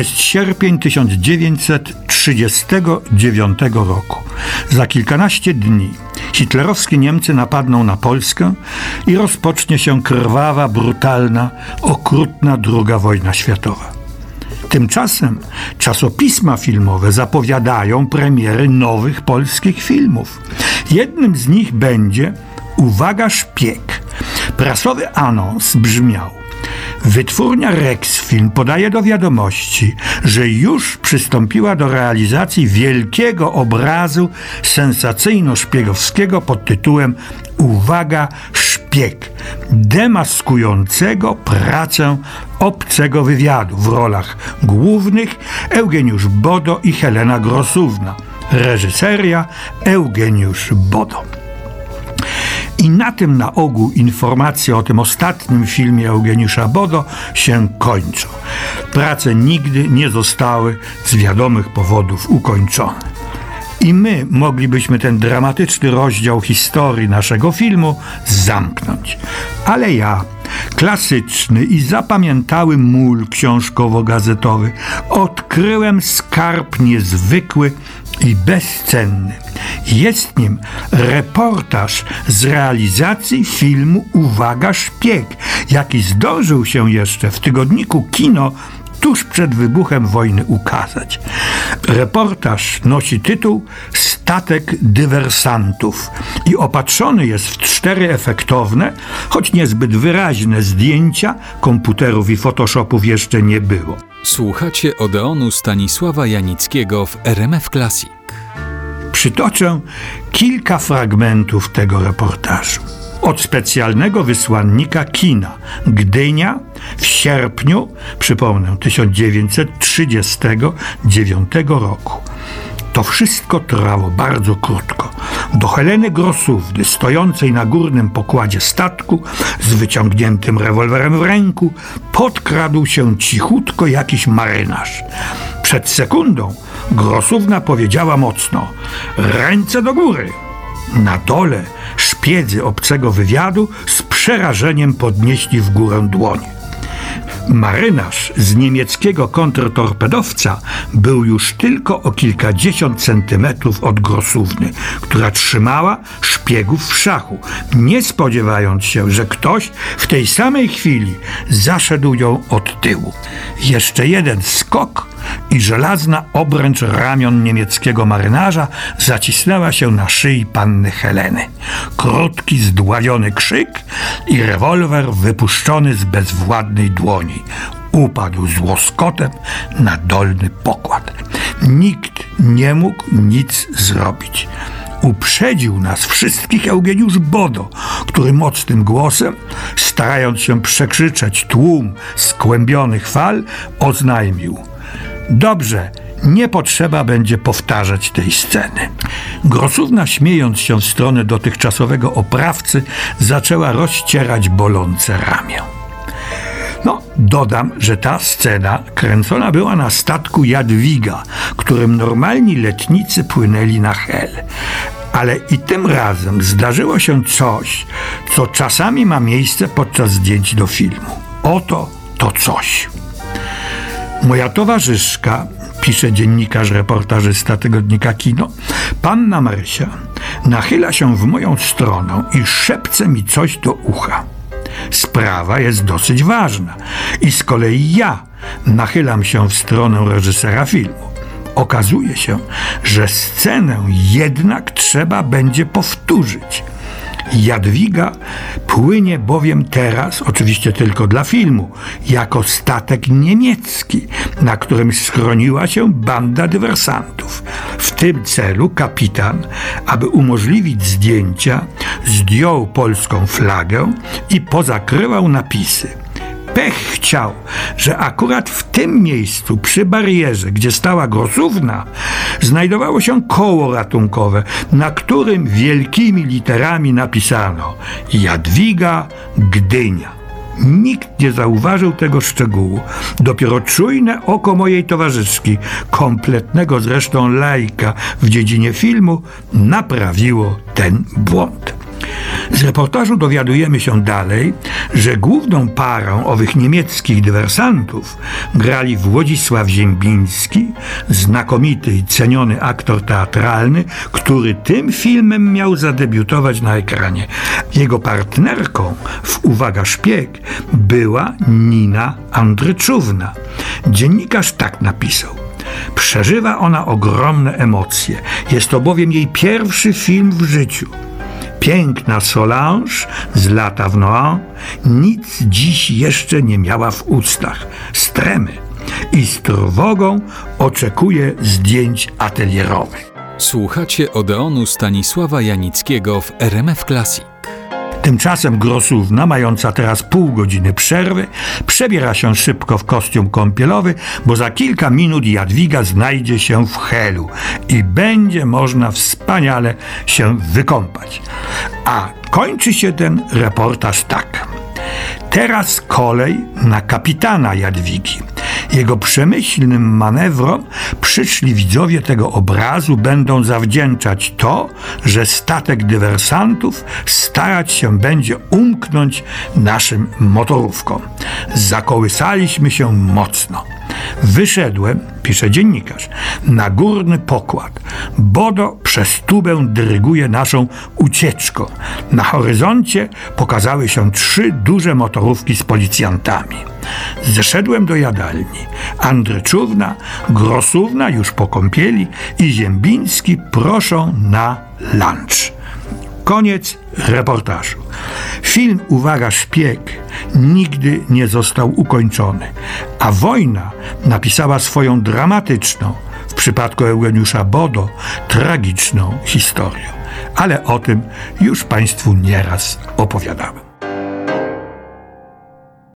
Jest sierpień 1939 roku. Za kilkanaście dni hitlerowskie Niemcy napadną na Polskę i rozpocznie się krwawa, brutalna, okrutna II wojna światowa. Tymczasem czasopisma filmowe zapowiadają premiery nowych polskich filmów. Jednym z nich będzie Uwaga Szpieg. Prasowy anons brzmiał Wytwórnia Rexfilm podaje do wiadomości, że już przystąpiła do realizacji wielkiego obrazu sensacyjno-szpiegowskiego pod tytułem Uwaga, szpieg, demaskującego pracę obcego wywiadu w rolach głównych Eugeniusz Bodo i Helena Grosówna. Reżyseria Eugeniusz Bodo. I na tym na ogół informacje o tym ostatnim filmie Eugeniusza Bodo się kończą. Prace nigdy nie zostały z wiadomych powodów ukończone. I my moglibyśmy ten dramatyczny rozdział historii naszego filmu zamknąć. Ale ja, klasyczny i zapamiętały mól książkowo-gazetowy, odkryłem skarb niezwykły i bezcenny. Jest nim reportaż z realizacji filmu Uwaga Szpieg, jaki zdążył się jeszcze w tygodniku Kino tuż przed wybuchem wojny ukazać. Reportaż nosi tytuł Statek dywersantów i opatrzony jest w cztery efektowne, choć niezbyt wyraźne zdjęcia, komputerów i photoshopów jeszcze nie było. Słuchacie Odeonu Stanisława Janickiego w RMF Classic. Przytoczę kilka fragmentów tego reportażu od specjalnego wysłannika kina Gdynia w sierpniu, przypomnę, 1939 roku. To wszystko trwało bardzo krótko. Do Heleny Grosówny, stojącej na górnym pokładzie statku, z wyciągniętym rewolwerem w ręku, podkradł się cichutko jakiś marynarz. Przed sekundą Grosówna powiedziała mocno: Ręce do góry! Na dole szpiedzy obcego wywiadu z przerażeniem podnieśli w górę dłoń. Marynarz z niemieckiego kontrtorpedowca był już tylko o kilkadziesiąt centymetrów od grosówny, która trzymała szpiegów w szachu, nie spodziewając się, że ktoś w tej samej chwili zaszedł ją od tyłu. Jeszcze jeden skok i żelazna obręcz ramion niemieckiego marynarza zacisnęła się na szyi panny Heleny. Krótki, zdławiony krzyk i rewolwer wypuszczony z bezwładnej dłoni. Upadł z łoskotem na dolny pokład. Nikt nie mógł nic zrobić uprzedził nas wszystkich Eugeniusz Bodo, który mocnym głosem, starając się przekrzyczeć tłum skłębionych fal, oznajmił – Dobrze, nie potrzeba będzie powtarzać tej sceny. Grosówna, śmiejąc się w stronę dotychczasowego oprawcy, zaczęła rozcierać bolące ramię. No, dodam, że ta scena kręcona była na statku Jadwiga, którym normalni letnicy płynęli na Hel. Ale i tym razem zdarzyło się coś, co czasami ma miejsce podczas zdjęć do filmu. Oto to coś. Moja towarzyszka, pisze dziennikarz reportażysta tygodnika Kino, panna Marysia, nachyla się w moją stronę i szepce mi coś do ucha. Sprawa jest dosyć ważna i z kolei ja nachylam się w stronę reżysera filmu. Okazuje się, że scenę jednak trzeba będzie powtórzyć. Jadwiga płynie bowiem teraz, oczywiście tylko dla filmu, jako statek niemiecki, na którym schroniła się banda dywersantów. W tym celu kapitan, aby umożliwić zdjęcia, zdjął polską flagę i pozakrywał napisy pech chciał, że akurat w tym miejscu, przy barierze, gdzie stała grosówna, znajdowało się koło ratunkowe, na którym wielkimi literami napisano Jadwiga Gdynia. Nikt nie zauważył tego szczegółu. Dopiero czujne oko mojej towarzyszki, kompletnego zresztą lajka w dziedzinie filmu, naprawiło ten błąd. Z reportażu dowiadujemy się dalej, że główną parą owych niemieckich dywersantów grali Włodzisław Ziembiński, znakomity i ceniony aktor teatralny, który tym filmem miał zadebiutować na ekranie. Jego partnerką w Uwaga Szpieg była Nina Andryczówna. Dziennikarz tak napisał. Przeżywa ona ogromne emocje. Jest to bowiem jej pierwszy film w życiu. Piękna Solange z lata w Noir nic dziś jeszcze nie miała w ustach. Stremy i z trwogą oczekuje zdjęć atelierowych. Słuchacie Odeonu Stanisława Janickiego w RMF Classic. Tymczasem Grosówna, mająca teraz pół godziny przerwy, przebiera się szybko w kostium kąpielowy, bo za kilka minut Jadwiga znajdzie się w helu i będzie można wspaniale się wykąpać. A kończy się ten reportaż tak. Teraz kolej na kapitana Jadwigi. Jego przemyślnym manewrom przyszli widzowie tego obrazu będą zawdzięczać to, że statek dywersantów starać się będzie umknąć naszym motorówkom. Zakołysaliśmy się mocno. Wyszedłem, pisze dziennikarz, na górny pokład. Bodo przez tubę dyryguje naszą ucieczką. Na horyzoncie pokazały się trzy duże motorówki z policjantami. Zeszedłem do jadalni. Andryczówna, Grosówna już po kąpieli i Ziembiński proszą na lunch. Koniec reportażu. Film Uwaga Szpieg nigdy nie został ukończony, a wojna napisała swoją dramatyczną, w przypadku Eugeniusza Bodo, tragiczną historię. Ale o tym już Państwu nieraz opowiadałem.